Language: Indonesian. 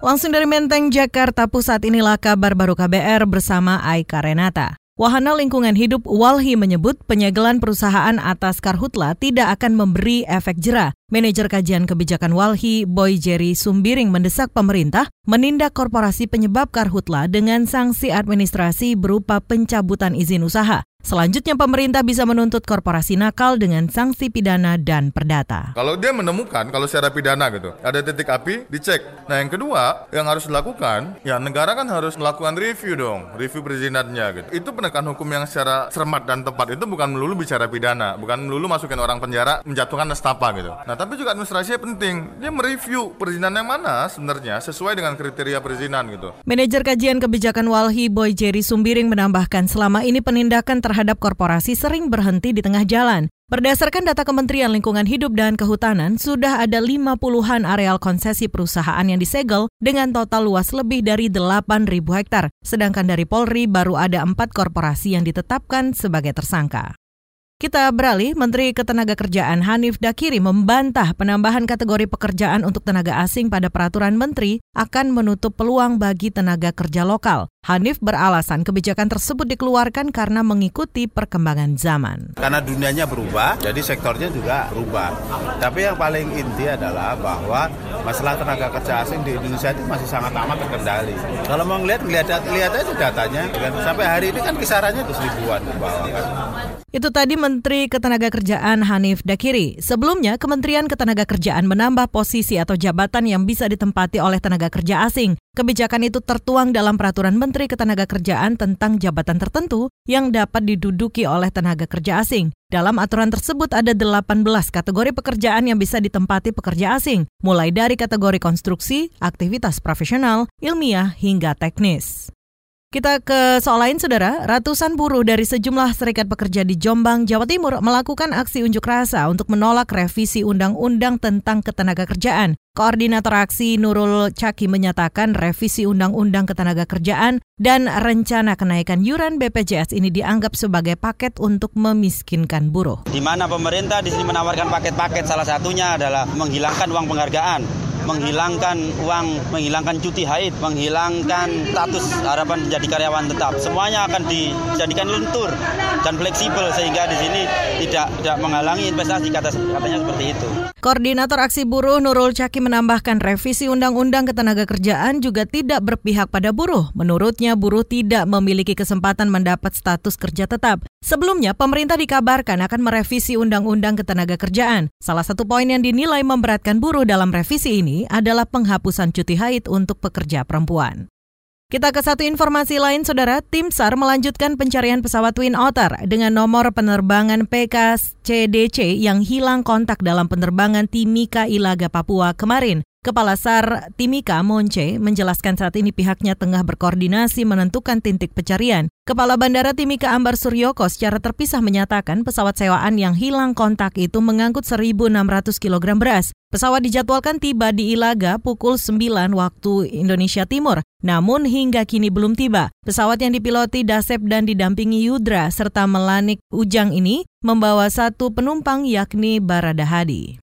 Langsung dari Menteng, Jakarta Pusat inilah kabar baru KBR bersama Aika Renata. Wahana Lingkungan Hidup Walhi menyebut penyegelan perusahaan atas karhutla tidak akan memberi efek jerah. Manajer Kajian Kebijakan Walhi, Boy Jerry Sumbiring mendesak pemerintah menindak korporasi penyebab karhutla dengan sanksi administrasi berupa pencabutan izin usaha. Selanjutnya pemerintah bisa menuntut korporasi nakal dengan sanksi pidana dan perdata. Kalau dia menemukan, kalau secara pidana gitu, ada titik api, dicek. Nah yang kedua, yang harus dilakukan, ya negara kan harus melakukan review dong, review perizinannya gitu. Itu penegakan hukum yang secara cermat dan tepat, itu bukan melulu bicara pidana, bukan melulu masukin orang penjara, menjatuhkan nestapa gitu. Nah tapi juga administrasinya penting, dia mereview perizinan yang mana sebenarnya sesuai dengan kriteria perizinan gitu. Manajer Kajian Kebijakan Walhi Boy Jerry Sumbiring menambahkan selama ini penindakan terhadap korporasi sering berhenti di tengah jalan. Berdasarkan data Kementerian Lingkungan Hidup dan Kehutanan, sudah ada 50-an areal konsesi perusahaan yang disegel dengan total luas lebih dari 8.000 hektar. Sedangkan dari Polri baru ada empat korporasi yang ditetapkan sebagai tersangka. Kita beralih, Menteri Ketenagakerjaan Hanif Dakiri membantah penambahan kategori pekerjaan untuk tenaga asing pada peraturan menteri akan menutup peluang bagi tenaga kerja lokal. Hanif beralasan kebijakan tersebut dikeluarkan karena mengikuti perkembangan zaman. Karena dunianya berubah, jadi sektornya juga berubah. Tapi yang paling inti adalah bahwa masalah tenaga kerja asing di Indonesia itu masih sangat amat terkendali. Kalau mau ngeliat, lihat, lihat aja datanya. Sampai hari ini kan kisarannya itu ribuan bawah. Kan. Itu tadi Menteri Ketenagakerjaan Hanif Dakiri. Sebelumnya, Kementerian Ketenagakerjaan menambah posisi atau jabatan yang bisa ditempati oleh tenaga kerja asing. Kebijakan itu tertuang dalam Peraturan Menteri Ketenagakerjaan tentang jabatan tertentu yang dapat diduduki oleh tenaga kerja asing. Dalam aturan tersebut ada 18 kategori pekerjaan yang bisa ditempati pekerja asing, mulai dari kategori konstruksi, aktivitas profesional, ilmiah, hingga teknis. Kita ke soal lain, saudara. Ratusan buruh dari sejumlah serikat pekerja di Jombang, Jawa Timur melakukan aksi unjuk rasa untuk menolak revisi Undang-Undang tentang Ketenaga Kerjaan. Koordinator aksi Nurul Caki menyatakan revisi Undang-Undang Ketenaga Kerjaan dan rencana kenaikan yuran BPJS ini dianggap sebagai paket untuk memiskinkan buruh. Di mana pemerintah di sini menawarkan paket-paket salah satunya adalah menghilangkan uang penghargaan menghilangkan uang, menghilangkan cuti haid, menghilangkan status harapan menjadi karyawan tetap. Semuanya akan dijadikan luntur dan fleksibel sehingga di sini tidak tidak menghalangi investasi kata katanya seperti itu. Koordinator Aksi Buruh Nurul Caki menambahkan revisi Undang-Undang Ketenaga Kerjaan juga tidak berpihak pada buruh. Menurutnya buruh tidak memiliki kesempatan mendapat status kerja tetap. Sebelumnya pemerintah dikabarkan akan merevisi Undang-Undang Ketenaga Kerjaan. Salah satu poin yang dinilai memberatkan buruh dalam revisi ini adalah penghapusan cuti haid untuk pekerja perempuan. Kita ke satu informasi lain, Saudara. Tim SAR melanjutkan pencarian pesawat Twin Otter dengan nomor penerbangan PKCDC yang hilang kontak dalam penerbangan Timika Ilaga, Papua kemarin. Kepala SAR Timika Monce menjelaskan saat ini pihaknya tengah berkoordinasi menentukan titik pencarian. Kepala Bandara Timika Ambar Suryoko secara terpisah menyatakan pesawat sewaan yang hilang kontak itu mengangkut 1.600 kg beras. Pesawat dijadwalkan tiba di Ilaga pukul 9 waktu Indonesia Timur, namun hingga kini belum tiba. Pesawat yang dipiloti Dasep dan didampingi Yudra serta Melanik Ujang ini membawa satu penumpang yakni Barada Hadi.